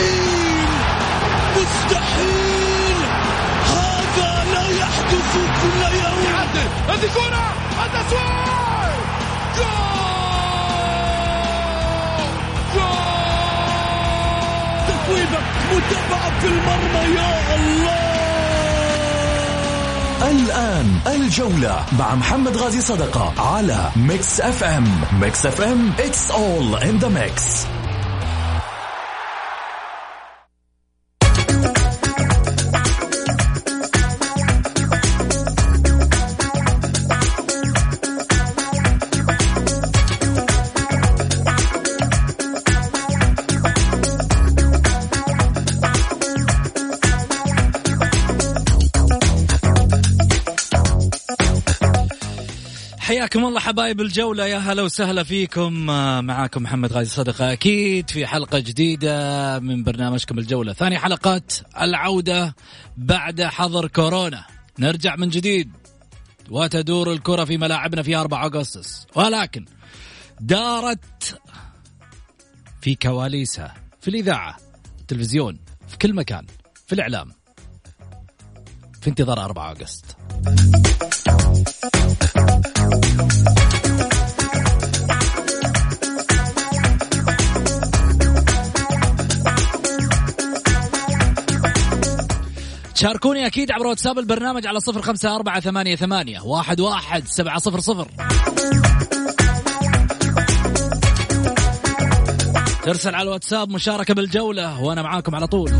مستحيل! مستحيل هذا لا يحدث كل يوم! يعدل! هذه كرة! التسويق goal! goal! تسويبة متابعة في المرمى يا الله! الآن الجولة مع محمد غازي صدقة على Mix FM. Mix FM it's all in the mix. حياكم الله حبايب الجولة. يا هلا وسهلا فيكم. آه، معاكم محمد غازي صدقة أكيد في حلقة جديدة من برنامجكم الجولة. ثاني حلقات العودة بعد حظر كورونا. نرجع من جديد. وتدور الكرة في ملاعبنا في 4 أغسطس. ولكن دارت في كواليسها في الإذاعة التلفزيون في كل مكان في الإعلام في انتظار 4 أغسطس. شاركوني أكيد عبر واتساب البرنامج على صفر خمسة أربعة ثمانية ثمانية واحد واحد سبعة صفر صفر. ترسل على الواتساب مشاركة بالجولة وأنا معاكم على طول.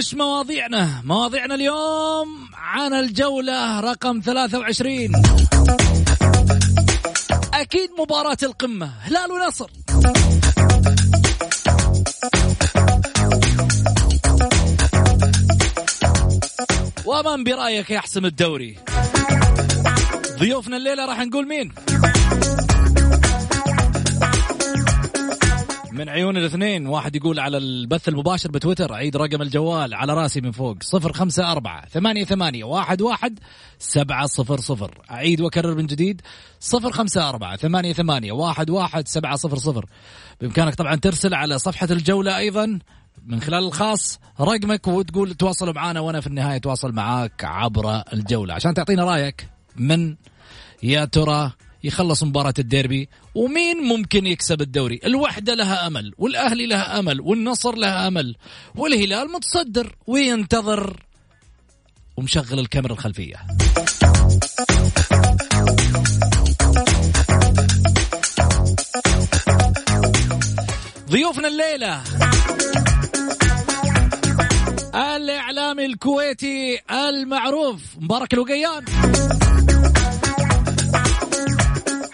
وش مواضيعنا؟ مواضيعنا اليوم عن الجولة رقم 23 أكيد مباراة القمة هلال ونصر. ومن برأيك يحسم الدوري. ضيوفنا الليلة راح نقول مين؟ من عيون الاثنين. واحد يقول على البث المباشر بتويتر عيد رقم الجوال على راسي من فوق. صفر خمسة أربعة ثمانية ثمانية واحد واحد سبعة صفر صفر. أعيد وأكرر من جديد. صفر خمسة أربعة ثمانية ثمانية واحد واحد سبعة صفر صفر. بإمكانك طبعا ترسل على صفحة الجولة أيضا. من خلال الخاص رقمك وتقول تواصلوا معنا وأنا في النهاية أتواصل معاك عبر الجولة. عشان تعطينا رأيك من يا ترى يخلص مباراة الديربي ومين ممكن يكسب الدوري؟ الوحدة لها أمل والأهلي لها أمل والنصر لها أمل والهلال متصدر وينتظر ومشغل الكاميرا الخلفية. ضيوفنا الليلة. الإعلامي الكويتي المعروف مبارك الوقيان.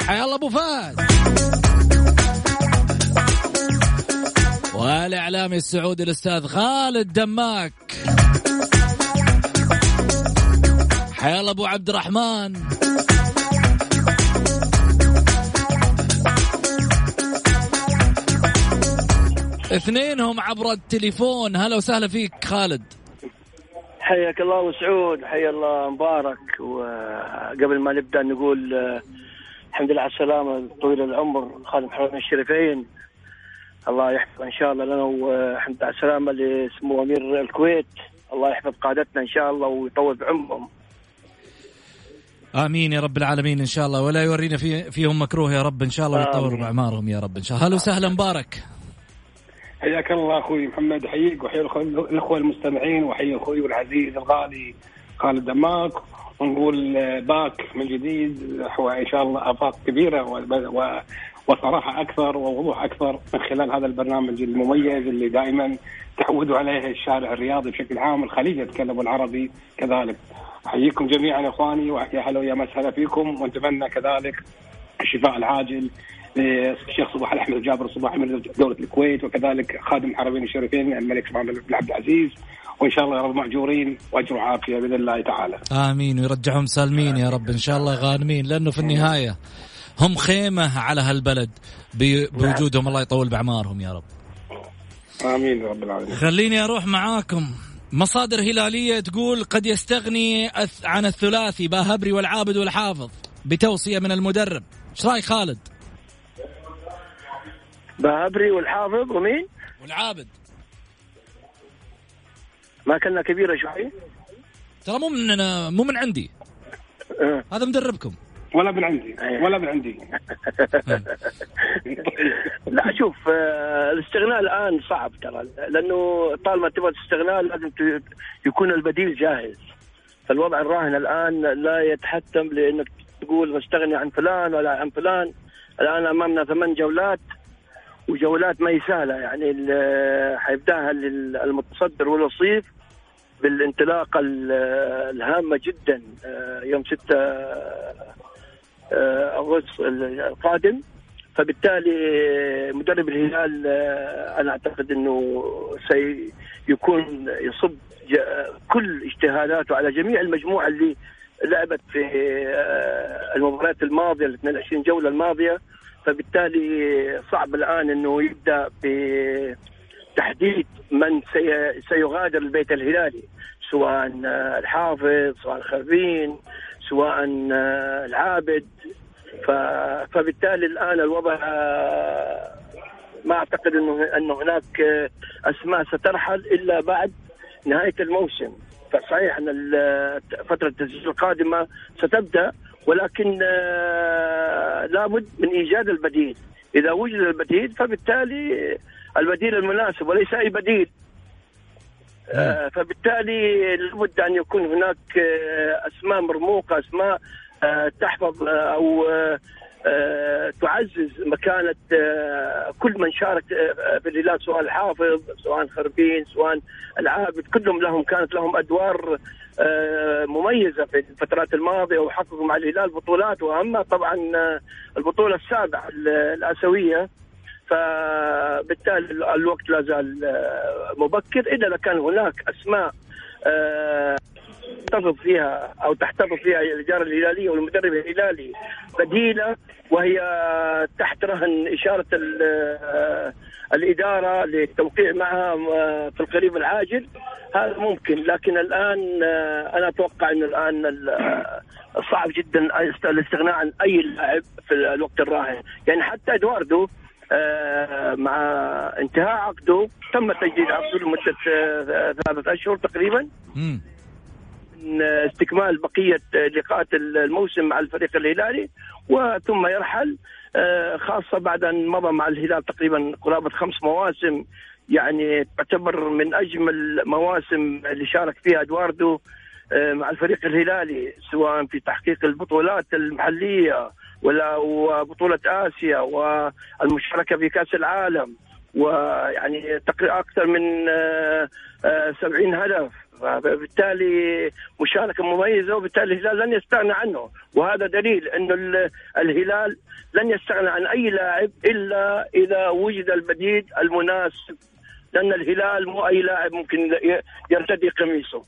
حيا الله أبو فهد والإعلامي السعودي الأستاذ خالد دماك. حيا الله أبو عبد الرحمن. اثنينهم عبر التليفون. هلا وسهلا فيك خالد. حياك الله وسعود. حيا الله مبارك. وقبل ما نبدأ نقول آه، الحمد لله على السلامة طويل العمر خادم حرمين الشريفين. الله يحفظ إن شاء الله لنا والحمد لله على السلامة لسمو أمير الكويت. الله يحفظ قادتنا إن شاء الله ويطول بعمرهم. آمين يا رب العالمين إن شاء الله. ولا يورينا في فيهم مكروه يا رب إن شاء الله ويطول آمين. باعمارهم يا رب إن شاء الله. هلا وسهلا مبارك. حياك الله أخوي محمد احييك واحيي الأخوة- الأخوة المستمعين واحيي أخوي العزيز الغالي خالد دماك ونقول باك من جديد نحو إن شاء الله أفاق كبيرة وصراحة أكثر ووضوح أكثر من خلال هذا البرنامج المميز اللي دائما تعودوا عليه الشارع الرياضي بشكل عام. الخليج يتكلم العربي كذلك. أحييكم جميعا إخواني ويا هلا ويا مسهلا فيكم ونتمنى كذلك الشفاء العاجل للشيخ صباح الأحمد جابر صباح امير دولة الكويت وكذلك خادم الحرمين الشريفين الملك سلمان بن عبد العزيز. وإن شاء الله يا رب مأجورين وأجر وعافية بإذن الله تعالى. آمين. ويرجعهم سالمين يا رب. إن شاء الله غانمين لأنه في النهاية هم خيمة على هالبلد بوجودهم. الله يطول باعمارهم يا رب. آمين يا رب العالمين. خليني أروح معاكم. مصادر هلالية تقول قد يستغني عن الثلاثي باهبري والعابد والحافظ بتوصية من المدرب. إيش رأيك خالد؟ باهبري والحافظ ومين؟ والعابد. ما كنا كبيرة شوي. ترى مو من مو من عندي. أه. هذا مدربكم. ولا من عندي. ولا من عندي. لا شوف آه، الاستغناء الآن صعب ترى لأنه طالما تبغى تستغناء لازم يكون البديل جاهز. فالوضع الراهن الآن لا يتحتم لأنك تقول بستغني عن فلان ولا عن فلان. الآن أمامنا ثمان جولات وجولات ما هي سهله يعني حيبداها المتصدر والوصيف. بالانطلاقة الهامة جدا آه، يوم 6 آه، أغسطس القادم. فبالتالي مدرب الهلال آه، أنا أعتقد إنه سيكون يصب كل اجتهاداته على جميع المجموعة اللي لعبت في المباريات الماضية ال 22 جولة الماضية. فبالتالي صعب الآن إنه يبدأ بتحديد من سيغادر البيت الهلالي سواء الحافظ سواء الخربين سواء العابد. فبالتالي الآن الوضع ما أعتقد انه إنه هناك أسماء سترحل إلا بعد نهاية الموسم. فصحيح أن فترة التسجيل القادمة ستبدأ ولكن آه، لابد من إيجاد البديل. إذا وجد البديل فبالتالي البديل المناسب وليس أي بديل. آه، فبالتالي لابد أن يكون هناك آه، أسماء مرموقة أسماء تحفظ أو تعزز مكانة كل من شارك في الهلال سواء الحافظ سواء الخربين سواء العابد كلهم لهم كانت لهم أدوار آه، مميزة في الفترات الماضية وحققوا مع الهلال بطولات. واهمها طبعا آه، البطولة السابعة الآسيوية فبالتالي الوقت لا زال آه، مبكر. الا إذا كان هناك أسماء تحتفظ فيها أو تحتفظ فيها الإدارة الهلالية والمدرب الهلالي بديلة وهي تحت رهن إشارة الإدارة للتوقيع معها في القريب العاجل. هذا ممكن لكن الآن آه، أنا أتوقع إنه الآن آه، صعب جدا الاستغناء عن أي لاعب في الوقت الراهن. يعني حتى إدواردو آه، مع انتهاء عقده تم تجديد عقده لمدة ثلاثة أشهر تقريبا. من استكمال بقية لقاءات الموسم مع الفريق الهلالي وثم يرحل خاصة بعد أن مضى مع الهلال تقريبا قرابة خمس مواسم. يعني تعتبر من أجمل مواسم اللي شارك فيها إدواردو آه، مع الفريق الهلالي سواء في تحقيق البطولات المحلية ولا وبطولة آسيا والمشاركة في كأس العالم ويعني أكثر من 70 آه، آه، هدف. فبالتالي مشاركة مميزة وبالتالي الهلال لن يستغنى عنه. وهذا دليل انه الهلال لن يستغنى عن أي لاعب إلا إذا وجد البديل المناسب. لأن الهلال مو أي لاعب ممكن يرتدي قميصه.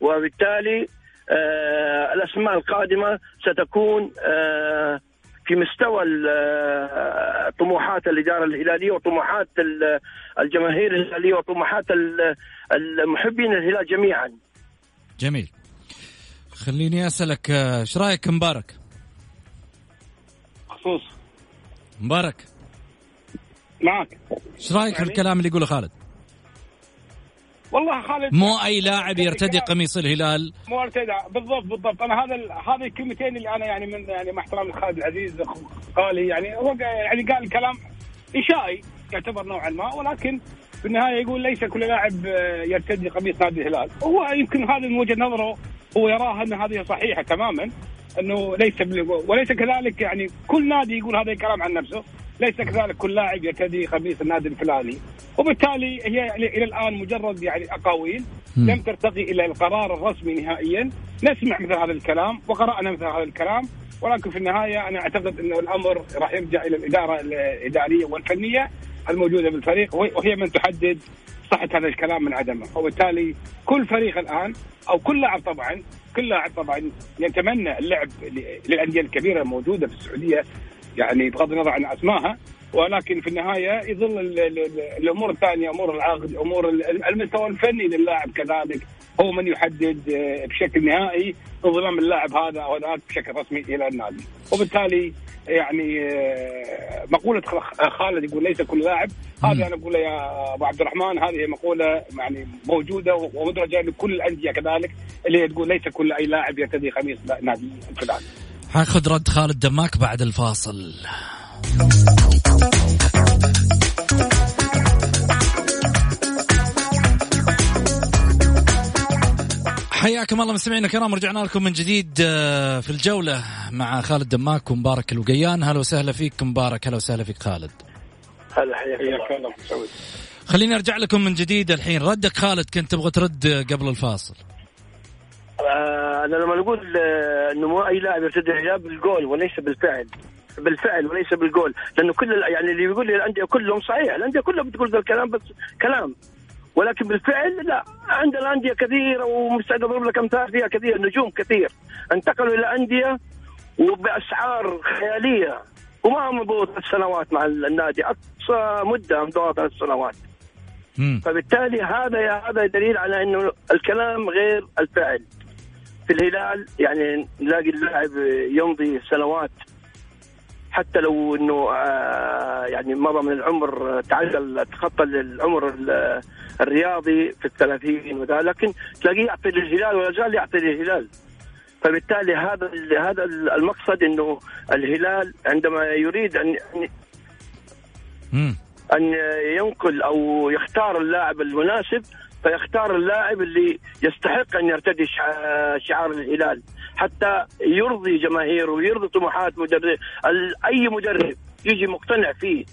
وبالتالي آه الأسماء القادمة ستكون آه في مستوى آه، طموحات الإدارة الهلالية وطموحات الجماهير الهلالية وطموحات المحبين الهلال جميعا. جميل. خليني أسألك آه، إيش رأيك مبارك؟ خصوص مبارك. معك. إيش رأيك في يعني؟ الكلام اللي يقوله خالد؟ والله خالد مو أي لاعب يرتدي قميص الهلال. مو ارتدى. بالضبط بالضبط. أنا هذا هذه الكلمتين اللي أنا يعني من يعني مع احترامي خالد العزيز قالي يعني هو يعني قال كلام انشائي يعتبر نوعا ما ولكن في النهاية يقول ليس كل لاعب يرتدي قميص نادي الهلال. هو يمكن هذا من وجهة نظره هو يراها أن هذه صحيحة تماما أنه ليس وليس كذلك يعني كل نادي يقول هذا الكلام عن نفسه. ليس كذلك كل لاعب يرتدي قميص النادي الفلاني. وبالتالي هي يعني إلى الآن مجرد يعني أقاويل لم ترتقي إلى القرار الرسمي نهائيا. نسمع مثل هذا الكلام وقرأنا مثل هذا الكلام. ولكن في النهاية أنا أعتقد انه الأمر راح يرجع إلى الإدارة الإدارية والفنية الموجودة بالفريق وهي من تحدد صحة هذا الكلام من عدمه. وبالتالي كل فريق الآن أو كل لاعب طبعا كل لاعب طبعا يتمنى اللعب للأندية الكبيرة الموجودة في السعودية. يعني بغض النظر عن أسمائها ولكن في النهاية يظل ال- ال- ال- الأمور الثانية أمور العقد أمور ال- المستوى الفني للاعب كذلك. هو من يحدد آه، بشكل نهائي انضمام اللاعب هذا أو ذاك بشكل رسمي إلى النادي. وبالتالي يعني آه، مقولة خالد يقول ليس كل لاعب. هذه أنا أقول يا أبو عبد الرحمن هذه مقولة يعني موجودة ومدرجة لكل الأندية كذلك اللي تقول ليس كل أي لاعب يرتدي قميص نادي الفلاني حاخذ رد خالد دماك بعد الفاصل. حياكم الله مستمعينا الكرام رجعنا لكم من جديد آه، في الجولة مع خالد دماك ومبارك الوقيان. هلا وسهلا فيك مبارك هلا وسهلا فيك خالد. هلا حياك الله. خليني أرجع لكم من جديد الحين. ردك خالد كنت تبغى ترد قبل الفاصل. آه، أنا لما نقول آه، إنه أي لاعب يرتدي الحجاب بالقول وليس بالفعل. بالفعل وليس بالقول. لأنه كل يعني اللي بيقول لي الانديه كلهم صحيح. الأندية كلها بتقول ذا الكلام بس كلام. ولكن بالفعل لا. عندنا انديه كثيره ومستعد أضرب لك أمثال فيها كثير نجوم كثير. انتقلوا إلى أندية وبأسعار خيالية. وما مضوا ثلاث سنوات مع النادي. أقصى مدة مضوا ثلاث سنوات. فبالتالي هذا يا هذا دليل على إنه الكلام غير الفعل. في الهلال يعني نلاقي اللاعب يمضي سنوات حتى لو إنه آه، يعني مضى من العمر تعدل تخطى العمر ال- الرياضي في الثلاثين وذا لكن تلاقيه يعطي للهلال ولا زال يعطي للهلال فبالتالي هذا هذا المقصد إنه الهلال عندما يريد أن. أن ينقل أو يختار اللاعب المناسب فيختار اللاعب اللي يستحق أن يرتدي شع- شعار الهلال. حتى يرضي جماهيره ويرضي طموحات مدرب أي مدرب يجي مقتنع فيه.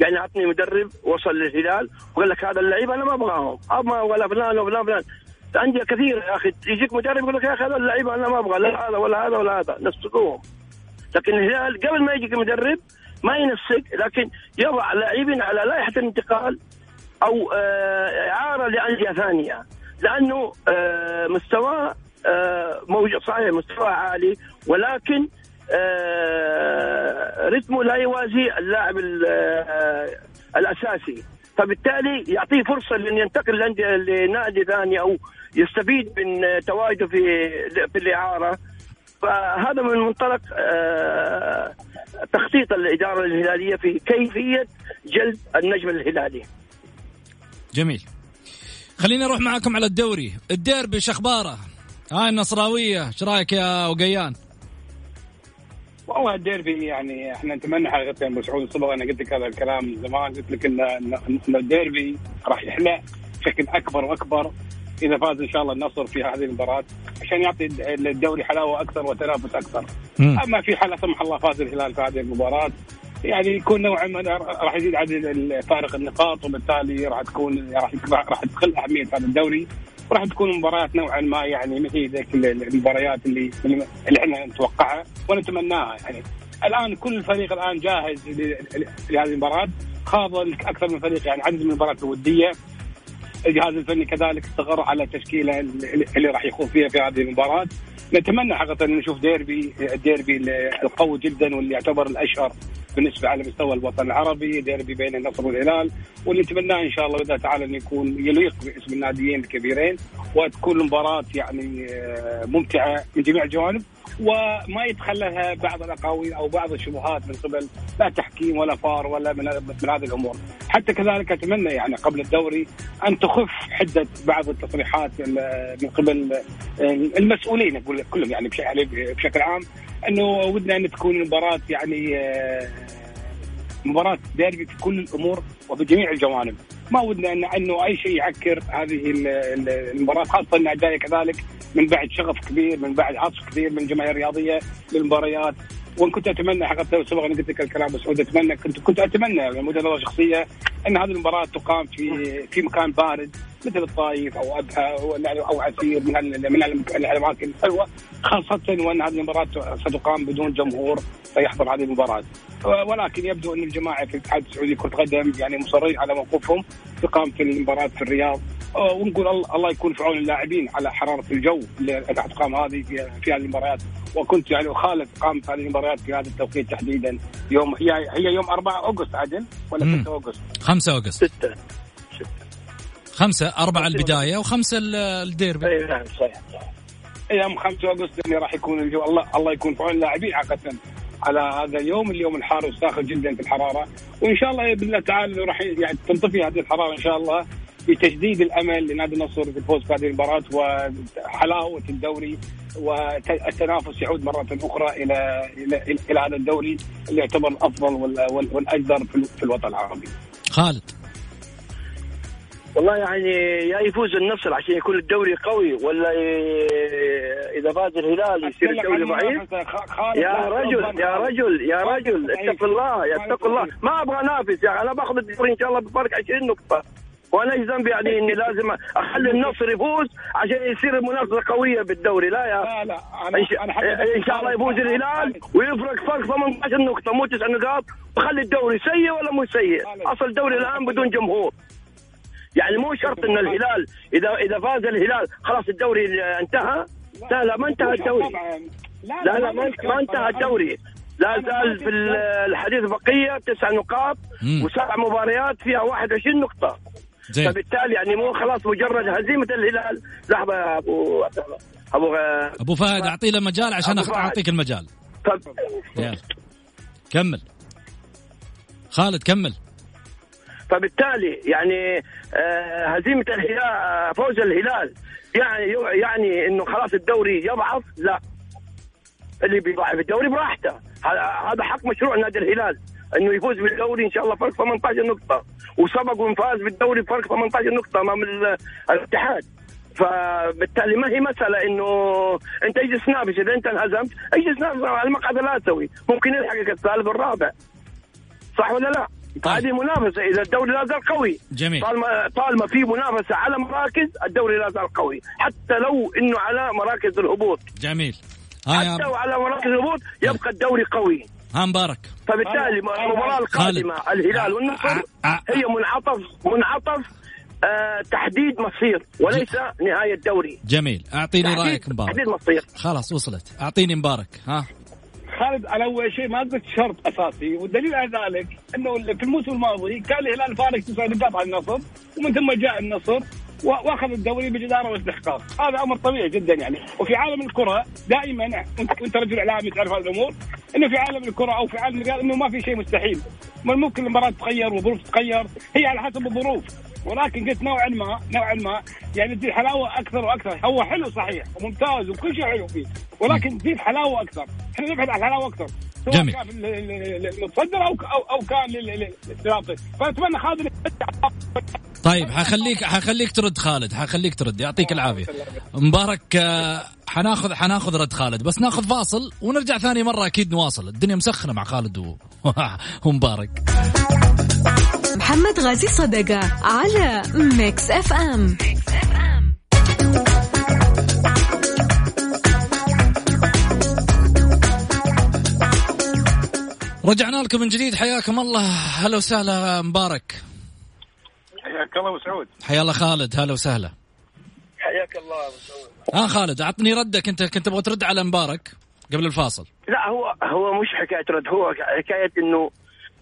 يعني عطني مدرب وصل للهلال وقال لك هذا اللعيبه أنا ما أبغاهم. أبغى ولا فلان ولا فلان انديه كثيره يا أخي. يجيك مدرب يقول لك يا أخي هذا اللعيبه أنا ما أبغى. لا هذا ولا هذا ولا هذا. نسقوهم لكن الهلال قبل ما يجيك مدرب ما ينسق لكن يضع لاعبين على لائحة الانتقال أو آه، اعاره لأندية ثانية. لأنه آه، مستواه آه، موجود صحيح مستوى عالي ولكن آه، رتمه لا يوازي اللاعب ال- آه، الأساسي. فبالتالي يعطيه فرصة لأن ينتقل لنادي ثاني أو يستفيد من آه، تواجده في في الإعارة. فهذا من منطلق آه، تخطيط الإدارة الهلالية في كيفية جلب النجم الهلالي. جميل. خليني أروح معاكم على الدوري. الديربي شخبارة. هاي النصراوية. إيش رأيك يا وقيان؟ والله الديربي يعني إحنا نتمنى حقيقه ابو سعود صبغ أنا قلت لك هذا الكلام من زمان. قلت لك ان ان الديربي راح يحلى بشكل أكبر وأكبر إذا فاز إن شاء الله النصر في هذه المباراة. عشان يعطي الدوري حلاوة أكثر وتنافس أكثر. مم. أما في حال لا سمح الله فاز الهلال في هذه المباراة. يعني يكون نوعا ما راح يزيد عدد فارق النقاط وبالتالي راح تكون راح راح تقل أهمية هذا الدوري وراح تكون مباريات نوعا ما يعني مثل ذيك المباريات اللي اللي إحنا نتوقعها ونتمناها. يعني الآن كل فريق الآن جاهز لهذه المباراة. خاض أكثر من فريق يعني عدد من المباريات الودية. الجهاز الفني كذلك استقر على التشكيلة اللي راح يخوض فيها في هذه المباراة. نتمنى حقيقة أن نشوف ديربي الديربي القوي جدا واللي يعتبر الأشهر بالنسبة على مستوى الوطن العربي ديربي بين النصر والهلال واللي نتمناه إن شاء الله بإذن تعالى انه يكون يليق باسم الناديين الكبيرين وتكون المباراة يعني آه، ممتعة من جميع الجوانب وما يتخللها بعض الأقاويل أو بعض الشبهات من قبل لا تحكيم ولا فار ولا من, من هذه الأمور. حتى كذلك أتمنى يعني قبل الدوري أن تخف حدة بعض التصريحات ال- من قبل المسؤولين أقول كلهم يعني بشكل عام انه ودنا إن تكون المباراة يعني آه، مباراة ديربي في كل الأمور وفي جميع الجوانب، ما ودنا ان إنه أي شيء يعكر هذه ال- ال- المباراة خاصة انها جاية كذلك من بعد شغف كبير من بعد عطف كبير من الجماهير الرياضية للمباريات. وإن كنت أتمنى حقيقه سبق أنا قلت لك الكلام بس أتمنى كنت كنت أتمنى يعني نظر شخصية إن هذه المباراة تقام في في مكان بارد مثل الطايف أو ابها أو عسير من من الأماكن الحلوة خاصة وإن هذه المباراة ستقام بدون جمهور سيحضر هذه المباراة. ولكن يبدو أن الجماعة في الاتحاد السعودي لكره القدم يعني مصرين على موقفهم في المباراة في الرياض. ونقول الله- الله يكون في عون اللاعبين على حرارة الجو اللي راح تقام هذه في في هذه المباريات. وكنت يعني أخالف قامت هذه المباريات في هذا التوقيت تحديدا. يوم هي هي يوم 4 أغسطس عدل ولا مم. 6 أغسطس؟ 5 أغسطس. ستة. خمسة أربعة البداية وخمسة ال- الديربي. إي نعم صحيح. أيام 5 أغسطس اللي راح يكون الجو. الله الله يكون في عون اللاعبين حقيقه على هذا اليوم اليوم الحار والساخن جدا في الحرارة. وإن شاء الله بإذن الله تعالى راح يعني تنطفي هذه الحرارة إن شاء الله. بتجديد الأمل لنادي النصر في الفوز بهذه المباراة وحلاوة الدوري والتنافس يعود مرة أخرى إلى إلى إلى, إلى هذا الدوري اللي يعتبر الأفضل وال- وال- والأجدر في ال- في الوطن العربي. خالد. والله يعني يا يفوز النصر عشان يكون الدوري قوي ولا ي- إذا فاز الهلال يصير الدوري ضعيف؟ يا رجل يا. رجل يا رجل اتق الله يا اتق الله. ما أبغى انافس يا أخي، أنا باخذ الدوري إن شاء الله بفرق 20 نقطة. وأنا إيش ذنبي يعني إني لازم أخلي النصر يفوز عشان يصير المنافسة قوية بالدوري. لا يا. لا لا إن أنا شاء, أنا إن شاء الله يفوز الهلال ويفرق فرق 18 نقطة. مو 9 نقاط. وخلي الدوري سيء ولا مو سيء؟ أصل الدوري الآن بدون جمهور. يعني مو شرط إن الهلال اذا إذا فاز الهلال خلاص الدوري انتهى. لا لا ما انتهى الدوري. طبعاً. لا لا ما ما انتهى الدوري. لا زال في الحديث بقية تسع نقاط. وسبع مباريات فيها 21 نقطة. زين. فبالتالي يعني مو خلاص مجرد هزيمة الهلال. لحظه يا أبو أبو أبو فهد أعطي له مجال عشان. أعطيك المجال. يلا. كمل. خالد كمل. فبالتالي يعني آه، هزيمة الهلال آه، فوز الهلال. يعني يعني إنه خلاص الدوري يضعف؟ لا. اللي بيضعف الدوري براحته. هذا هذا حق مشروع نادي الهلال إنه يفوز بالدوري إن شاء الله فرق 18 نقطة. وسبق وفاز بالدوري فرق 18 نقطة أمام ال- الاتحاد. فبالتالي ما هي مسألة إنه أنت اجلس نافس إذا أنت انهزمت اجلس نافس على المقعد الآسيوي. ممكن يلحقك الثالث والرابع صح ولا لا؟ طيب. هذه منافسة. إذا الدوري لا زال قوي. جميل. طالما طالما في منافسة على مراكز الدوري لا زال قوي. حتى لو إنه على مراكز الهبوط. جميل. حتى وعلى مراكز الهبوط يبقى الدوري قوي. ها مبارك. فبالتالي المباراة القادمة خالد. الهلال والنصر. هي منعطف منعطف آه تحديد مصير وليس نهاية دوري. جميل. أعطيني تحديد- رأيك مبارك. تحديد مصير. خلاص وصلت. أعطيني مبارك. ها؟ خالد على أول شيء ما قلت شرط أساسي والدليل على ذلك إنه في الموسم الماضي كان الهلال فارق تسع نقاط على النصر ومن ثم جاء النصر وأخذ الدوري بجدارة واستحقاق، هذا أمر طبيعي جدا يعني، وفي عالم الكرة دائما انت وإنت رجل إعلامي تعرف هذه الأمور إنه في عالم الكرة أو في عالم الرياضة إنه ما في شيء مستحيل، من ممكن المباراة تتغير والظروف تتغير، هي على حسب الظروف، ولكن قلت نوعا ما نوعا ما يعني تزيد حلاوة أكثر وأكثر، هو حلو صحيح وممتاز وكل شيء حلو فيه، ولكن تزيد حلاوة أكثر، إحنا نبحث عن الحلاوه أكثر. سواء جميل. كان لل- لل- للمتصدر أو أو كان لل- لل- للناطق فأتمنى خالد طيب حخليك حخليك ترد خالد. حخليك ترد. يعطيك العافية. مبارك آه، حناخذ حناخذ رد خالد. بس ناخذ فاصل ونرجع ثاني مرة أكيد نواصل. الدنيا مسخنة مع خالد و... ومبارك. محمد غازي صدقة على Mix FM رجعنا لكم من جديد حياكم الله. هلا وسهلا مبارك. حياك الله وسعود حيا الله خالد هلا وسهلا. حياك الله أبو سعود. ها خالد عطني ردك. أنت كنت تبغى ترد على مبارك قبل الفاصل. لا هو هو مش حكاية رد هو حكاية إنه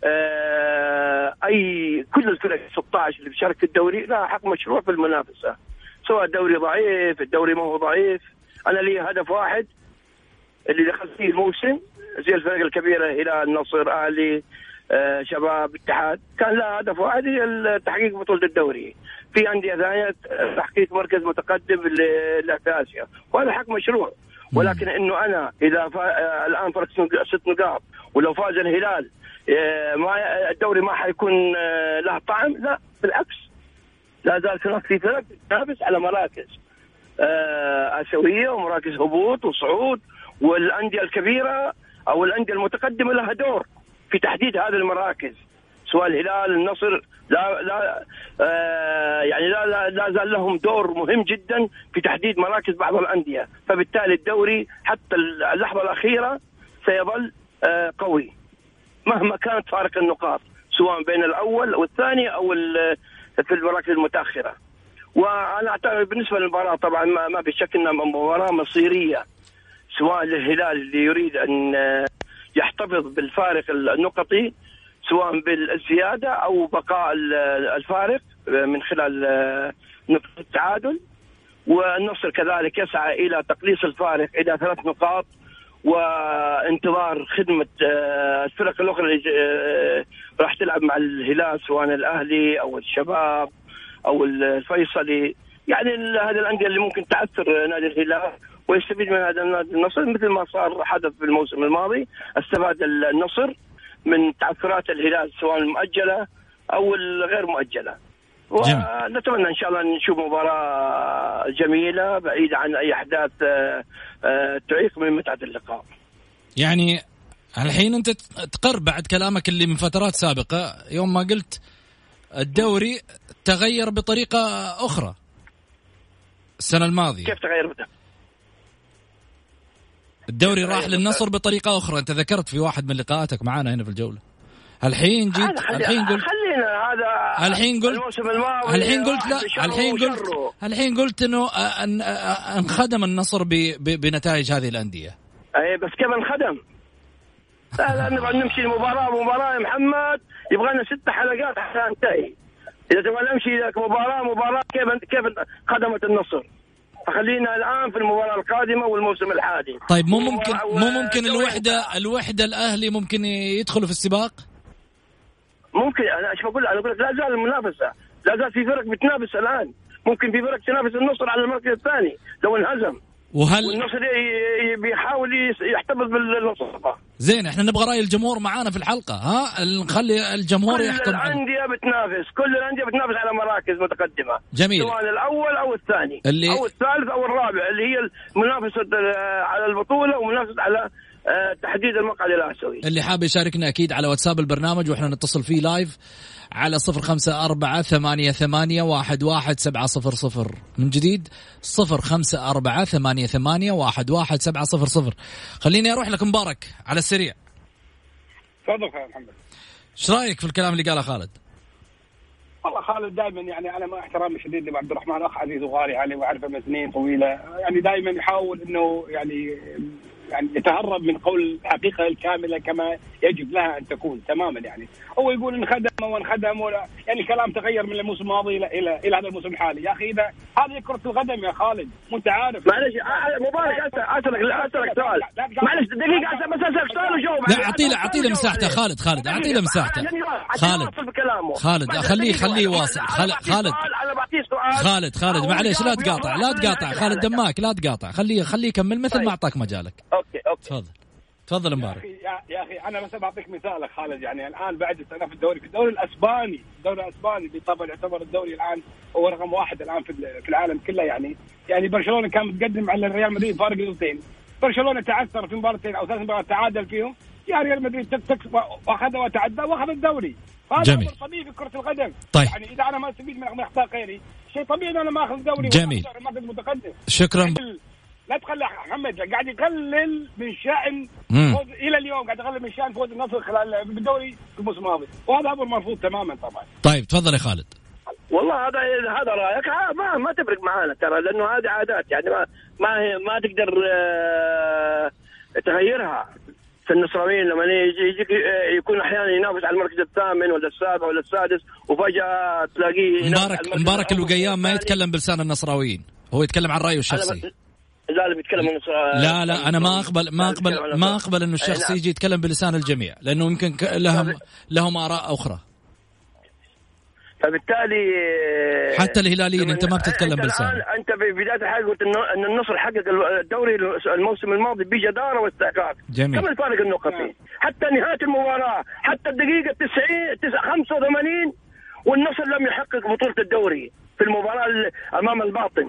آه أي كل الفرق 16 اللي بتشارك في الدوري لها حق مشروع في المنافسة. سواء الدوري ضعيف الدوري ما هو ضعيف. أنا لي هدف واحد اللي دخلت فيه الموسم زي الفرق الكبيره هلال نصر أهلي آه شباب اتحاد. كان لها هدف واحد هي تحقيق بطولة الدوري. في أندية ثانية تحقيق مركز متقدم اللي اللي في اسيا وهذا حق مشروع. ولكن إنه أنا إذا فا... آه، الآن فرق ست- نقاط ولو فاز الهلال آه، ما الدوري ما حيكون آه، له طعم. لا بالعكس. لا زال هناك في فرق تنافس على مراكز آه، آسيوية ومراكز هبوط وصعود والأندية الكبيرة أو الأندية المتقدمة لها دور في تحديد هذه المراكز سواء الهلال النصر لا لا آه يعني لا, لا لا زال لهم دور مهم جدا في تحديد مراكز بعض الأندية. فبالتالي الدوري حتى اللحظة الأخيرة سيظل آه قوي. مهما كانت فارق النقاط سواء بين الأول أو الثاني أو ال- في المراكز المتأخرة. وأنا أعتقد بالنسبة للمباراة طبعا ما, ما في شك إنها مباراة مصيرية. سواء للهلال اللي يريد أن يحتفظ بالفارق النقطي سواء بالزيادة أو بقاء ال- الفارق من خلال آه، نقطة التعادل. والنصر كذلك يسعى إلى تقليص الفارق إلى ثلاث نقاط وانتظار خدمة آه، الفرق الأخرى اللي آه، راح تلعب مع الهلال سواء الأهلي أو الشباب أو الفيصلي. يعني هذه الأندية اللي ممكن تعثر نادي الهلال. ويستفيد من هذا النادي النصر مثل ما صار حدث في الموسم الماضي استفاد النصر من تعثرات الهلال سواء المؤجلة أو الغير مؤجلة. ونتمنى إن شاء الله نشوف مباراة جميلة بعيدة عن أي أحداث آه، آه، تعيق من متعة اللقاء يعني الحين أنت تقر بعد كلامك اللي من فترات سابقة يوم ما قلت الدوري تغير بطريقة أخرى السنة الماضية كيف تغير بده؟ الدوري راح للنصر بطريقة أخرى أنت ذكرت في واحد من لقاءاتك معانا هنا في الجولة الحين جيت الحين قلت خلينا هذا الحين قلت الموسم الماضي الحين قلت لا الحين قلت. الحين قلت إنه آه، ان آه، انخدم النصر بنتائج هذه الأندية اي بس كيف انخدم؟ لا لا نبغى نمشي مباراة مباراة يا محمد يبغى لنا ست حلقات حتى ننتهي. إذا تبغى نمشي ذاك مباراة مباراة كيف كيف خدمت النصر؟ فخلينا الآن في المباراة القادمة والموسم الحالي. طيب مو ممكن مو ممكن الوحده الوحدة الأهلي ممكن يدخلوا في السباق ممكن أنا إيش بقول أنا أقول لك لا زال المنافسة، لا زال في فرق بتنافس الآن. ممكن في فرق تنافس النصر على المركز الثاني لو انهزم وهل والنصر بيحاول يحتفظ بالنصر. زين إحنا نبغى رأي الجمهور معانا في الحلقة ها نخلي الجمهور كل يحكم عنه. الانديه بتنافس كل الأندية بتنافس على مراكز متقدمة جميل. سواء الأول أو الثاني اللي- أو الثالث أو الرابع اللي هي منافسه آه، على البطولة ومنافسة على آه، تحديد المقعد الآسيوي اللي حاب يشاركنا أكيد على واتساب البرنامج وإحنا نتصل فيه لايف على صفر خمسة أربعة ثمانية ثمانية واحد واحد سبعة صفر صفر. من جديد صفر خمسة أربعة ثمانية ثمانية واحد واحد سبعة صفر صفر. خليني أروح لك مبارك على السريع. تفضل محمد. إيش رأيك في الكلام اللي قاله خالد؟ والله خالد دائما يعني أنا مع احترامي الشديد لعبد الرحمن أخ عزيز وغالي علي وأعرفه من سنين طويلة. يعني دائما يحاول إنه يعني يعني يتهرب من قول الحقيقة الكاملة كما يجب لها أن تكون تماما يعني. هو يقول انخدم وانخدم ولا يعني الكلام تغير من الموسم الماضي إلى إلى إلى هذا الموسم الحالي. يا أخي إذا هذه كرة القدم يا خالد وانت عارف. معلش آه، آه، مبارك اسالك أسألك سؤال. معلش دقيقة بس أسألك سؤال وجاوب لا. اعطيه له له مساحته. خالد خالد اعطيه له مساحته. خالد. خالد خليه خليه أنا خالد خالد. خالد معليش لا تقاطع لا تقاطع. خالد. دماك لا تقاطع. خليه خليه يكمل مثل طيب. ما أعطاك مجالك. okay okay. تفضل. تفضل مبارك. يا, يا أخي أنا بس بعطيك مثال يا خالد. يعني الآن بعد استئناف الدوري في الدوري الأسباني الدوري الأسباني بالطبع يعتبر الدوري الآن هو رقم واحد الآن في في العالم كله يعني. يعني برشلونة كان متقدم على ريال مدريد فارق نقطتين. برشلونة تعثر في مباراتين أو ثلاث مباريات تعادل فيهم. يا ريال مدريد تك تك وأخذ وتعدى وأخذ الدوري. هذا جميل. أمر طبيعي في كرة القدم. طيب. يعني إذا أنا ما استفيد من أخطاء غيري شيء طبيعي إن أنا ما اخذ الدوري جميل. ما متقدم. شكرا. قلل- لا تخلي محمد قاعد يقلل من شأن. فوز إلى اليوم قاعد يقلل من شأن فوز النصر خلال بالدوري في الموسم الماضي. وهذا أمر مرفوض تماما طبعا. طيب تفضل يا خالد. والله هذا هذا رأيك. ما ما تفرق معانا ترى لأنه هذه عادات يعني ما ما هي ما تقدر آه، تغيرها. النصراويين لما يجي يجيك يكون أحيانا ينافس على المركز الثامن ولا السابع ولا السادس وفجأة تلاقيه مبارك مبارك الوقيام ما. يتكلم بلسان النصراويين هو يتكلم عن رأيه الشخصي لا لا بيتكلم عن لا لا أنا ما اقبل ما اقبل ما. أقبل إنه الشخص نعم. يجي يتكلم بلسان الجميع لأنه يمكن لهم لهم آراء أخرى فبالتالي آه، حتى الهلاليين أنت ما بتتكلم أنت بلسان. الآن أنت في بداية الحلقة قلت ان النصر حقق الدوري الموسم الماضي بجدارة واستحقاق جميل. كم الفارق النقطي حتى نهاية المباراة حتى الدقيقه 90 تسعة- 85 والنصر لم يحقق بطولة الدوري في المباراة ال- أمام الباطن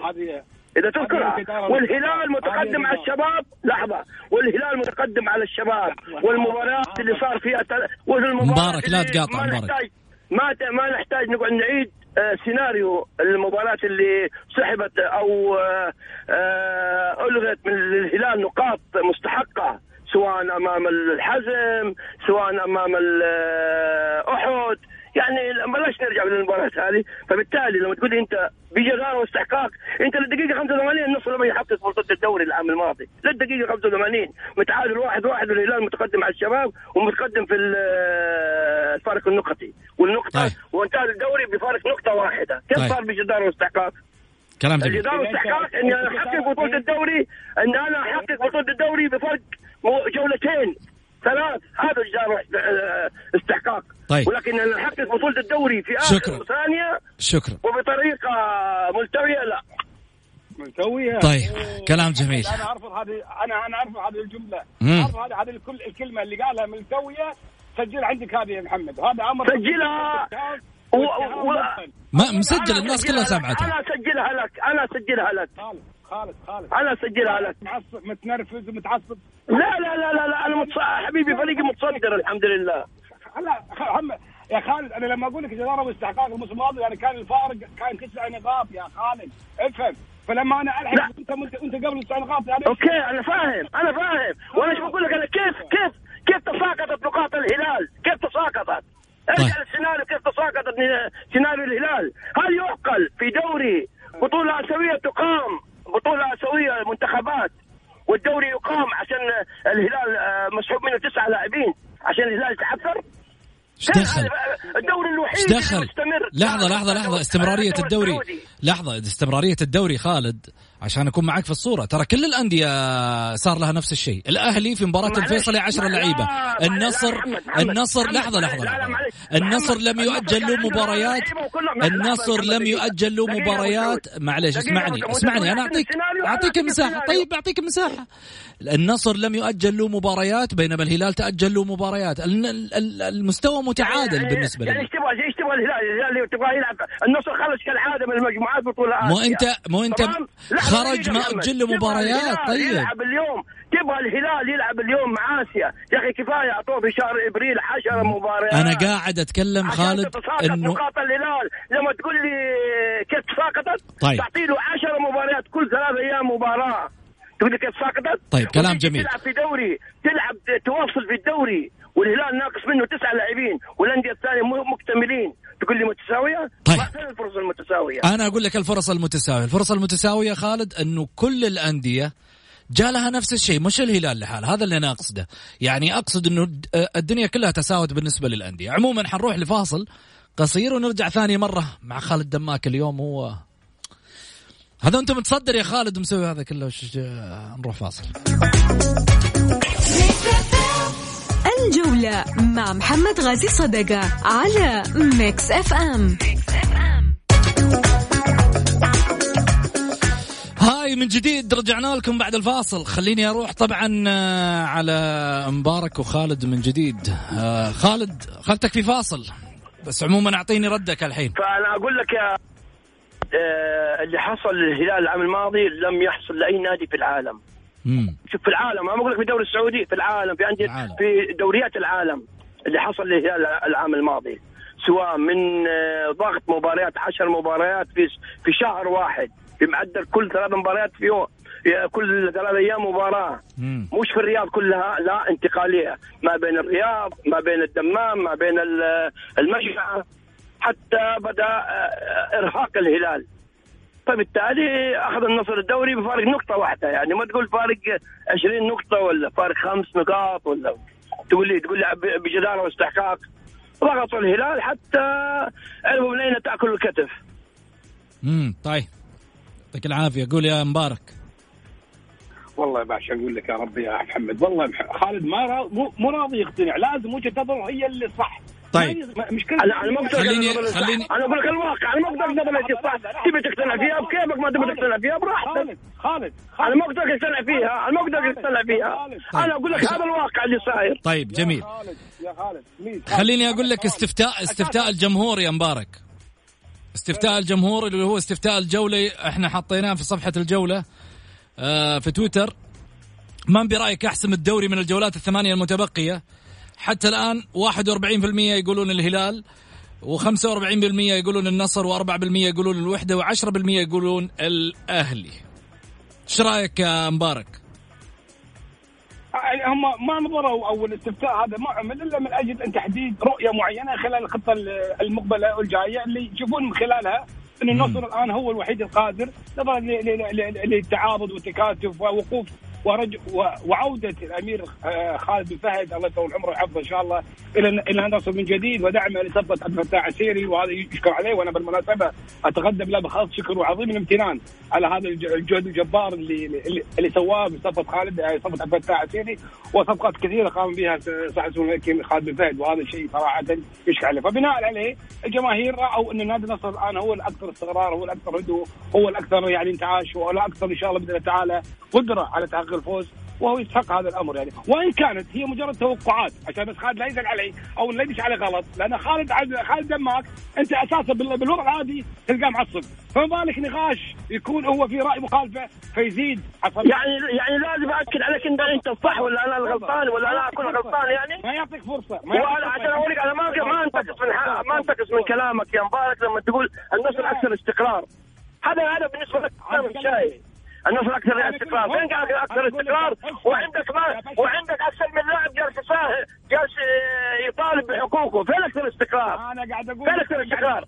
إذا تذكرها والهلال. متقدم على الشباب لحظة والهلال متقدم على الشباب والمباريات اللي صار فيها مبارك، لا تقاطع مبارك. ما. ما نحتاج نقعد نعيد آه، سيناريو المباراة اللي سحبت أو آه، آه، ألغت من الهلال نقاط مستحقة سواء أمام الحزم سواء آه، أحد يعني بلاش نرجع للمباراة هذه فبالتالي لما تقول أنت بجدارة واستحقاق أنت للدقيقة 85 النصر لما يحقق فرصه الدوري العام الماضي للدقيقة 85 متعادل واحد واحد والهلال متقدم على الشباب ومتقدم في ال- الفارق النقطي والنقطة طيب. وانتهى الدوري بفارق نقطة واحدة كيف طيب. صار بجدارة واستحقاق؟ كلام جميل الجدار واستحقاق إني أنا أحقق بطولة الدوري إن أنا أحقق بطولة الدوري بفرق جولتين ثلاث هذا الجدار آه، استحقاق طيب. ولكن بطوله الدوري في آخر شكراً. ثانية شكرا وبطريقة ملتوية لا ملتوية طيب، أوه. كلام جميل. أنا ارفض هذه أنا أنا ارفض هذه الجملة مم. ارفض هذه هذه الكل الكلمة اللي قالها ملتوية سجل عندك هذه يا محمد هذا أمر سجلها. و- و- ما مسجل الناس كلها لك. سامعتها أنا اسجلها لك أنا اسجلها لك خالد خالد خالد أنا اسجلها لك معصب متنرفز ومتعصب لا لا لا لا, لا أنا متص... حبيبي فريقي متصدر الحمد لله لا هم يا خالد أنا لما أقول لك جداره واستحقاق الموسم الماضي يعني كان الفارق كان تسع نقاط يا خالد. افهم. فلما أنا. ألحق أنت انت أنت قبل تسع نقاط يعني أوكي أنا فاهم أنا فاهم. وأنا إيش بقول لك؟ أنا كيف كيف كيف تساقطت نقاط الهلال؟ كيف تساقطت؟ ارجع طيب. للسيناريو كيف تساقطت سيناريو الهلال؟ هل يعقل في دوري بطولة آسيوية تقام بطولة آسيوية منتخبات والدوري يقام عشان الهلال آه، مسحوب منه تسعة لاعبين عشان الهلال يتحفر؟ إيش دخل؟ الدوري الوحيد دخل؟ مستمر لحظة لحظة لحظة. استمرارية الدوري. الدوري. لحظة استمرارية الدوري خالد. عشان أكون معك في الصورة ترى كل الأندية صار لها نفس الشيء الأهلي في مباراة معلش. الفيصلي 10 لا، لعيبة لا، النصر النصر لحظة معلش. النصر لم يؤجل له مباريات النصر لم. يؤجل له مباريات. معلش اسمعني. اسمعني أعطيك أعطيك مساحة السيناريو. طيب أعطيك مساحة النصر لم يؤجل له مباريات بينما الهلال تأجل له مباريات ال- ال- المستوى متعادل يعني- بالنسبة يعني لي تبغى الهلال تبغى يلعب النصر خرج كالعادة من المجموعات بطولة مو. أنت- مو؟ لحظة خرج دقيقة ما محمد. أجل له مباريات، طيب. يلعب اليوم تبغى الهلال يلعب اليوم مع آسيا يا أخي كفاية أعطوه في شهر إبريل 10 مباريات أنا قاعد عشان خالد تتساقط إنه نقاط الهلال لما تقول لي كيف تساقطت طيب. تعطي له 10 مباريات كل ثلاث أيام مباراة تقول لي كيف ساقطت طيب، كلام جميل. تلعب في دوري تلعب تواصل في الدوري والهلال ناقص منه تسع لاعبين والانديه الثانية مو مكتملين. تقول لي متساوية؟ طيب. ما الفرص المتساوية. أنا أقول لك الفرص المتساوية. الفرص المتساوية خالد أنه كل الأندية جاء لها نفس الشيء مش الهلال لحاله هذا اللي أنا أقصده. يعني أقصد أنه الدنيا كلها تساوت بالنسبة للأندية. عموما حنروح لفاصل قصير ونرجع ثاني مرة مع خالد دماك. اليوم هو هذا أنت متصدر يا خالد مسوي هذا كله. وش- نروح فاصل. الجولة مع محمد غازي صدقة على Mix FM هاي من جديد رجعنا لكم بعد الفاصل. خليني أروح طبعا آه، على مبارك وخالد من جديد. آه، خالد خلتك في فاصل. بس عموما أعطيني ردك الحين. فأنا أقول لك يا آه، اللي حصل للهلال العام الماضي لم يحصل لأي نادي في العالم. شوف في العالم ما بقول لك في الدوري السعودي في العالم في انديه. في دوريات العالم اللي حصل للهلال العام الماضي. سواء من آه، ضغط مباريات عشر مباريات في في شهر واحد. بمعدل كل ثلاث مباريات في يوم كل ثلاث أيام مباراة. مم. مش في الرياض كلها لا انتقالية. ما بين الرياض ما بين الدمام ما بين ال- المشفى. حتى بدأ آه، إرهاق الهلال. فبالتالي أخذ النصر الدوري بفارق نقطة واحدة يعني ما تقول فارق 20 نقطة ولا فارق خمس نقاط ولا تقول لي تقول لي بجدارة واستحقاق. ضغطوا الهلال حتى عرفوا من أين تأكل الكتف. امم طيب. يعطيك العافية. قول يا مبارك. والله يا باشا أقول لك يا ربي يا محمد؟ والله خالد ما را... مو مو راضي يقتنع. لازم وجهة نظره هي اللي صح. طيب. ما- مش كل أنا أنا ما أقدر خليني- الصح. خليني- أنا أقول لك الواقع. أنا ما أقدر أقدر لك الصح تبي تقتنع فيها بكيفك؟ ما تبي تقتنع فيها؟ براحتك. خالد خالد أنا ما أقدر اقتنع فيها. أنا ما أقدر اقتنع فيها. أنا أقول لك هذا الواقع اللي صاير. طيب جميل. يا خالد خليني أقول لك استفتاء استفتاء الجمهور يا مبارك. استفتاء الجمهور اللي هو استفتاء الجولة. إحنا حطيناه في صفحة الجولة آه، في تويتر. من برأيك احسم الدوري من الجولات الثمانية المتبقية؟ حتى الآن 41% يقولون الهلال و45% يقولون النصر و4% يقولون الوحدة و10% يقولون الأهلي. إيش رأيك يا مبارك؟ هم ما نظروا أو الاستفتاء هذا ما عمل إلا من أجل أن تحديد رؤية معينة خلال الخطة المقبلة والجاية اللي يشوفون من خلالها إن النصر الآن هو الوحيد القادر نظرا للتعاضد والتكاتف ووقوف ورج وعودة الأمير آه، خالد بن فهد الله يطول عمره ويحفظه إن شاء الله إلى إلى النصر من جديد ودعمه لصفه عبد الفتاح السيري وهذا يشكر عليه وأنا بالمناسبة أتقدم له بخالص شكر وعظيم الامتنان على هذا الجهد الجبار اللي اللي, سواه بصفة خالد آه، صفة عبد الفتاح السيري وصفقات كثيرة قام بها صاحب الملك خالد بن فهد وهذا الشيء صراحة يشكر عليه. فبناء عليه الجماهير رأوا أن نادي النصر الآن هو الأكثر استقرار هو الأكثر هدوء هو الأكثر يعني انتعاش والاكثر إن شاء الله بإذن الله تعالى قدرة على تحقيق الفوز وهو يستحق هذا الأمر يعني. وإن كانت هي مجرد توقعات عشان بس خالد لا يزعل علي أو لا يمشي علي غلط لأن خالد خالد دماغ أنت أساسا بالوضع العادي تلقاه معصب. فما بالك نقاش يكون هو في رأي مخالفة فيزيد؟ عصبي يعني يعني لازم اكد عليك انت أنت الصح ولا أنا الغلطان ولا أنا أكون غلطان يعني؟ ما يعطيك فرصة ما يعطيك عشان أقول لك أنا ما ما انتقص من ما انتقص من كلامك يا مبارك لما تقول النصر أكثر استقرار. هذا هذا بالنسبة لك كلام شاي النصر أكثر استقرار فين قال أكثر استقرار وعندك ما وعندك أكثر من لاعب جالس جالس يطالب بحقوقه. فين أكثر استقرار؟ أنا قاعد أقول فين أكثر استقرار؟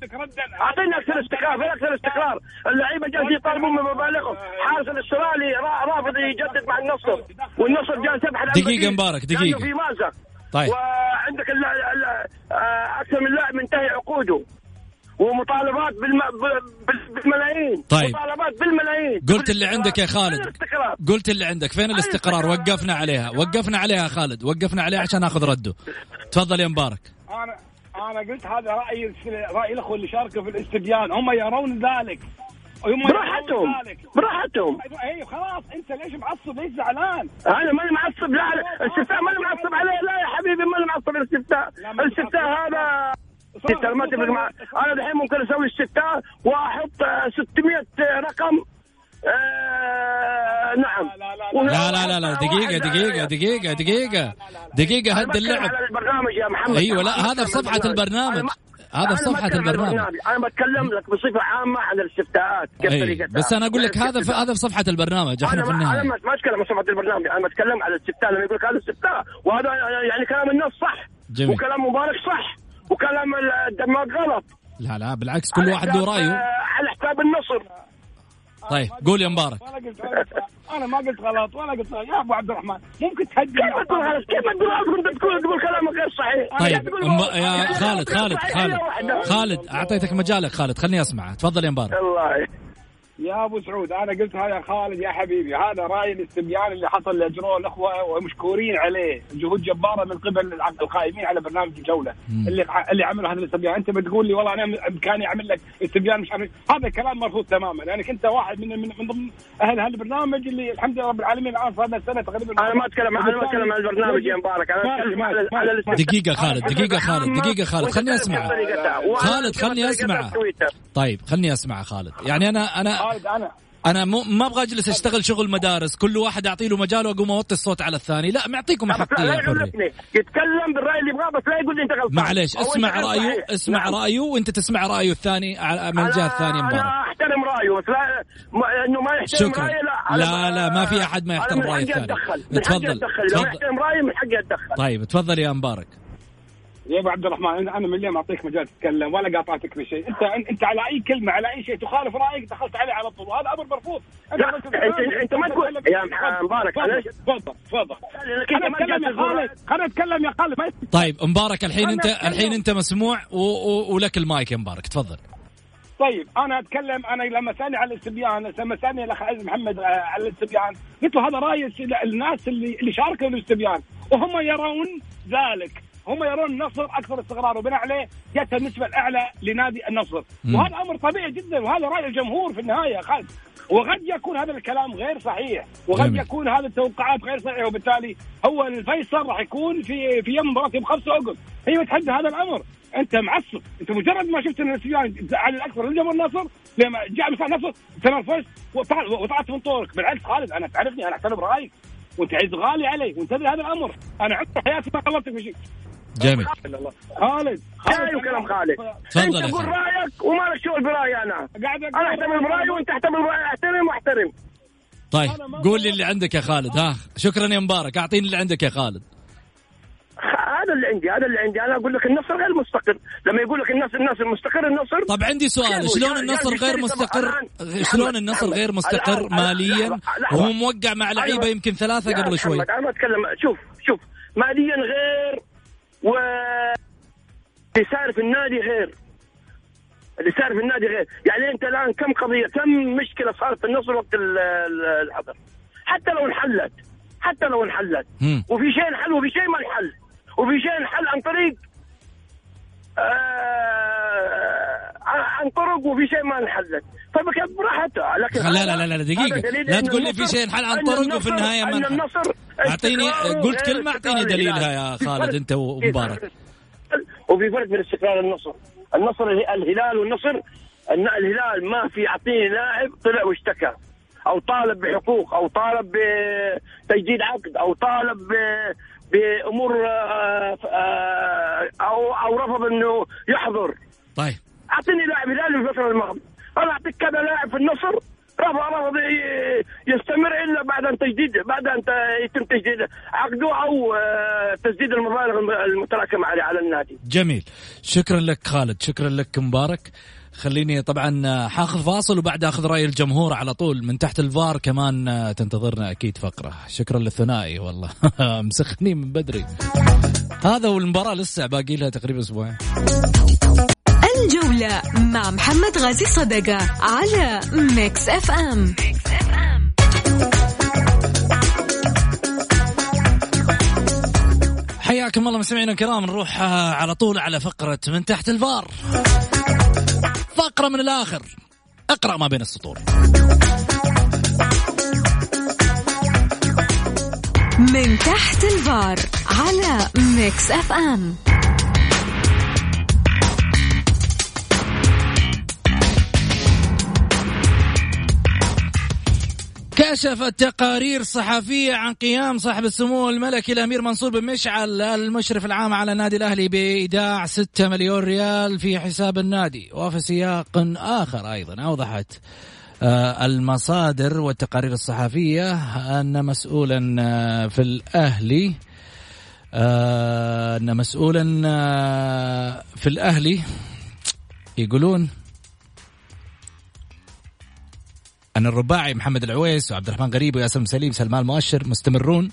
أعطيني أكثر استقرار فين أكثر استقرار؟ اللعيبة جالس يطالبون بمبالغهم حارس الاسترالي رافض يجدد مع النصر. والنصر جالس يبحث عن دقيقة مبارك دقيقة. في مازق. طيب. وعندك أكثر من لاعب منتهي عقوده. ومطالبات بالم... بالملايين. طيب. مطالبات بالملايين. قلت اللي عندك يا خالد. قلت اللي عندك. فين الاستقرار؟ وقفنا عليها. وقفنا عليها خالد. وقفنا عليها عشان اخذ رده. تفضل يا مبارك. أنا أنا قلت هذا رأي رأي الأخوة اللي شاركوا في الاستبيان. هم يرون ذلك. هم براحتهم. براحتهم. أيوه خلاص. أنت ليش معصب؟ ليش زعلان؟ أنا ماني معصب. لا الاستفتاء ماني معصب عليه. لا يا حبيبي ماني معصب. الاستفتاء الاستفتاء هذا ستة ما اتفق معك. أنا الحين ممكن أسوي الستة وأحط 600 رقم آه نعم. لا لا لا لا دقيقة دقيقة دقيقة دقيقة. دقيقة هد اللعب. البرنامج يا محمد. أيوه لا هذا في صفحة البرنامج. هذا في صفحة البرنامج. أنا بتكلم لك بصفة عامة عن الاستفتاءات كيف طريقتها. بس أنا أقول لك هذا في هذا في صفحة البرنامج إحنا في النهاية. أنا ما أتكلم عن صفحة البرنامج. أنا بتكلم على الاستفتاء لما يقول لك هذا استفتاء وهذا يعني كلام الناس صح جميل. وكلام مبارك صح. وكلام الدماغ غلط. لا لا بالعكس كل واحد له رأيه. على حساب النصر. طيب قول يا مبارك. أنا ما قلت غلط ولا قلت غلط يا أبو عبد الرحمن ممكن تهدي كيف تقول غلط كيف تقول غلط كنت تقول تقول كلامك غير صحيح. طيب يا خالد خالد خالد. خالد أعطيتك مجالك خالد. خليني اسمع تفضل يا مبارك. الله يا أبو سعود أنا قلت هذا خالد يا حبيبي هذا رأي الاستبيان اللي حصل لاجروه الأخوة ومشكورين عليه جهود جبارة من قبل القائمين على برنامج الجولة مم. اللي اللي عملوا هذا الاستبيان. أنت بتقول لي والله أنا بامكاني اعمل لك استبيان مش عارف هذا كلام مرفوض تماما لانك يعني أنت واحد من من, من ضمن أهل هالبرنامج اللي الحمد لله رب العالمين الآن صار لنا سنة تقريبا. أنا ما اتكلم أنا ما أتكلم عن البرنامج يا مبارك أنا أتكلم على, على دقيقة خالد دقيقة خالد دقيقة خالد خليني أسمع. خالد خليني أسمع. طيب خليني أسمع خالد. يعني أنا أنا خالد أنا. أنا ما أبغى أجلس أشتغل شغل مدارس. كل واحد أعطي له مجال وأقوم أوطي الصوت على الثاني. لا معطيكم حقي يا يتكلم بالرأي اللي يبغاه بس لا يقول لي أنت غلطان. معليش اسمع رأيه اسمع نعم. رأيه وأنت تسمع رأيه الثاني من الجهه الثانية مبارك أنا أحترم رأيه بس لا إنه ما يحترم شكرا. رأيه لا. لا لا ما في أحد ما يحترم راي الثاني. تفضل. لو يحترم رايه من حقي أتدخل. طيب تفضل يا مبارك يا أبو عبد الرحمن أنا من اليوم أعطيك مجال تتكلم ولا قاطعتك بشيء. انت انت على أي كلمة على أي شيء تخالف رأيك دخلت عليه على طول. وهذا أمر مرفوض. أنت انت, أنت ما تقول يا مبارك تفضل تفضل أنا اتكلم يا خالد خليني اتكلم يا خالد طيب مبارك الحين انت الحين أنت مسموع ولك المايك يا مبارك تفضل. طيب أنا أتكلم أنا لما سالني على الإستبيان لما سالني الاخ عز محمد على الإستبيان. قلت له هذا رأي الناس اللي اللي شاركوا في الإستبيان. وهم يرون ذلك. هم يرون النصر أكثر استقرار وبناء عليه جت النسبة الأعلى لنادي النصر. مم. وهذا أمر طبيعي جدا وهذا رأي الجمهور في النهاية خالد. وقد يكون هذا الكلام غير صحيح. وقد جميل. يكون هذه التوقعات غير صحيحة وبالتالي هو الفيصل راح يكون في في يوم مباراة يوم خمسة عقب هي تحدى هذا الأمر. أنت معصب. أنت مجرد ما شفت إن السجان على الأكثر لجمهور النصر لما جاء مثلا النصر تنرفزت وطلعت من طورك. بالعكس خالد أنا تعرفني أنا احترم رأيك. وأنت عز غالي علي. وأنت هذا الأمر. أنا عدت حياتي ما غلطتك في شيء. جميل. خالد خالد كلام خالد. تفضل انت قول رأيك وما لك شغل برايي أنا. قاعد أنا أحترم برايي وأنت أحترم برايي أحترم وأحترم. طيب قول لي اللي عندك يا خالد ها. شكرا يا مبارك. أعطيني اللي عندك يا خالد. هذا اللي عندي هذا اللي عندي. أنا أقول لك النصر غير مستقر. لما يقول لك الناس الناس المستقر النصر طب عندي سؤال؟ شلون يعني- النصر يعني غير يشتري مستقر. شلون النصر. غير مستقر ماليا. وهو موقع مع لعيبه أيوة. يمكن ثلاثة قبل شوي. أنا أتكلم. شوف شوف. ماليا غير و اللي صار في النادي غير. اللي صار في النادي غير. يعني أنت الآن كم قضية كم مشكلة صارت في النصر وقت ال- ال- الحظر حتى لو انحلت حتى لو انحلت. وفي شيء انحل وفي شيء ما انحل. وفي شيء انحل عن طريق آه عن طرق وفي شيء ما انحلت. فبكت براحتها لكن لا لا لا لا دليل لا تقول لي في شيء انحل عن طرق وفي النهاية ما النصر استقراره قلت أعطيني استقرار. دليلها. يا خالد أنت ومبارك. وفي فرق بين استقرار النصر النصر الهلال والنصر الن- الهلال ما في يعطيني لاعب طلع واشتكى. أو طالب بحقوق أو طالب بتجديد عقد أو طالب بأمور آه، آه، أو أو رفض إنه يحضر. طيب. أعطيني لاعب هلالي في الفترة الماضية. أنا أعطيك كذا لاعب في النصر رفض رفض يستمر إلا بعد أن تجديد بعد أن يتم تجديد عقده أو آه، تسديد المبالغ المتراكمة عليه على النادي. جميل. شكرا لك خالد شكرا لك مبارك. خليني طبعا حاخذ فاصل وبعد أخذ رأي الجمهور على طول. من تحت الفار كمان تنتظرنا أكيد فقرة. شكرا للثنائي والله. مسخنين من بدري. هذا والمباراه لسه باقي لها تقريبا أسبوعين. الجولة مع محمد غازي صدقة على Mix FM حياكم الله مستمعينا الكرام نروح آه، على طول على فقرة من تحت الفار. فقرة من الآخر. اقرأ ما بين السطور. من تحت الفار على Mix FM كشفت تقارير صحفية عن قيام صاحب السمو الملكي الأمير منصور بن مشعل المشرف العام على النادي الأهلي بإيداع 6 مليون ريال في حساب النادي. وفي سياق آخر أيضا أوضحت آه، المصادر والتقارير الصحفية أن مسؤولا آه، في الأهلي آه، أن مسؤولا في الأهلي يقولون أن الرباعي محمد العويس وعبد الرحمن غريب وياسر سليم سلمان مؤشر مستمرون.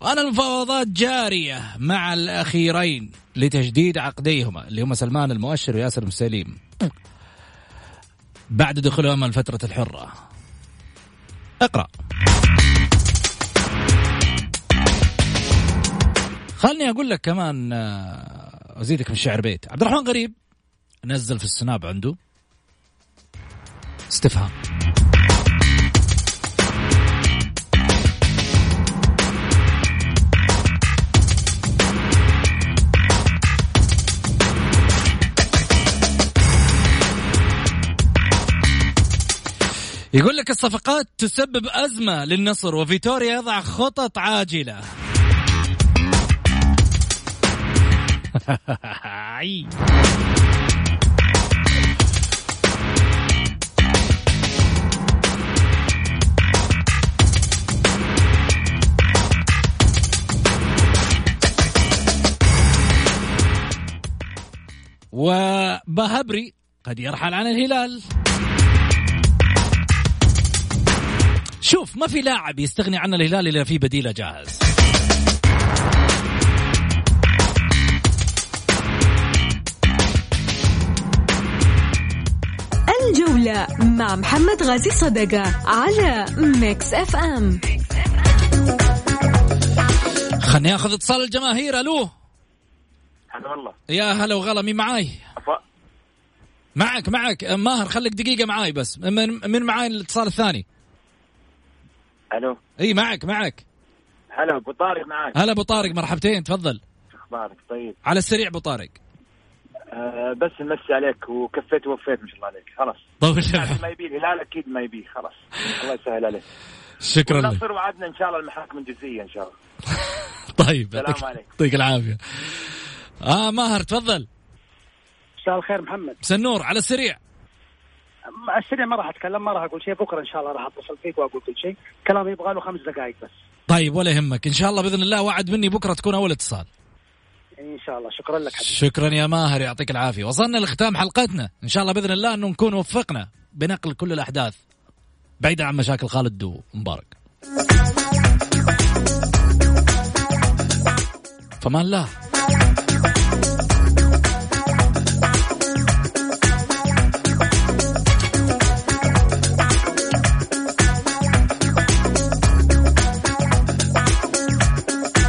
وأن المفاوضات جارية مع الأخيرين لتجديد عقديهما اللي هم سلمان المؤشر وياسر سليم. بعد دخولهم الفترة الحرة. اقرأ. خلني أقول لك كمان آه، أزيدك من الشعر بيت. عبد الرحمن غريب نزل في السناب عنده. استفهام. يقول لك الصفقات تسبب أزمة للنصر وفيتوريا يضع خطط عاجلة. وبهبري قد يرحل عن الهلال. شوف ما في لاعب يستغني عن الهلال إلا في بديله جاهز. الجولة مع محمد غازي صدقة على Mix FM خلني اخذ اتصال الجماهير. ألو؟ هلا والله. يا هلا وغلا مين معاي؟ أف- معك معك. ماهر خليك دقيقة معاي بس. من من معاي الاتصال الثاني؟ ألو. إي معك معك. هلا أبو طارق معاك. هلا أبو طارق مرحبتين تفضل. أخبارك طيب. على السريع أبو طارق. آه بس نمسي عليك وكفيت ووفيت ما شاء الله عليك. خلاص. طول ما يبيه الهلال أكيد ما يبيه خلاص. الله يسهل عليك. شكرا لك. نصر وعدنا إن شاء الله المحاكم الجزئية إن شاء الله. طيب سلام يعطيك- عليكم. يعطيك العافية. آه ماهر تفضل. مساء الخير محمد. سنور على السريع. السريع ما راح أتكلم ما راح أقول شيء. بكرة إن شاء الله راح أتصل فيك وأقول كل شيء. كلامي يبغى له خمس دقائق بس. طيب ولا يهمك. إن شاء الله بإذن الله وعد مني بكرة تكون أول اتصال. إن شاء الله. شكرا لك حبيبي. شكرا يا ماهر يعطيك العافية. وصلنا لختام حلقتنا. إن شاء الله بإذن الله أنه نكون وفقنا بنقل كل الأحداث بعيدا عن مشاكل خالد ومبارك فمان الله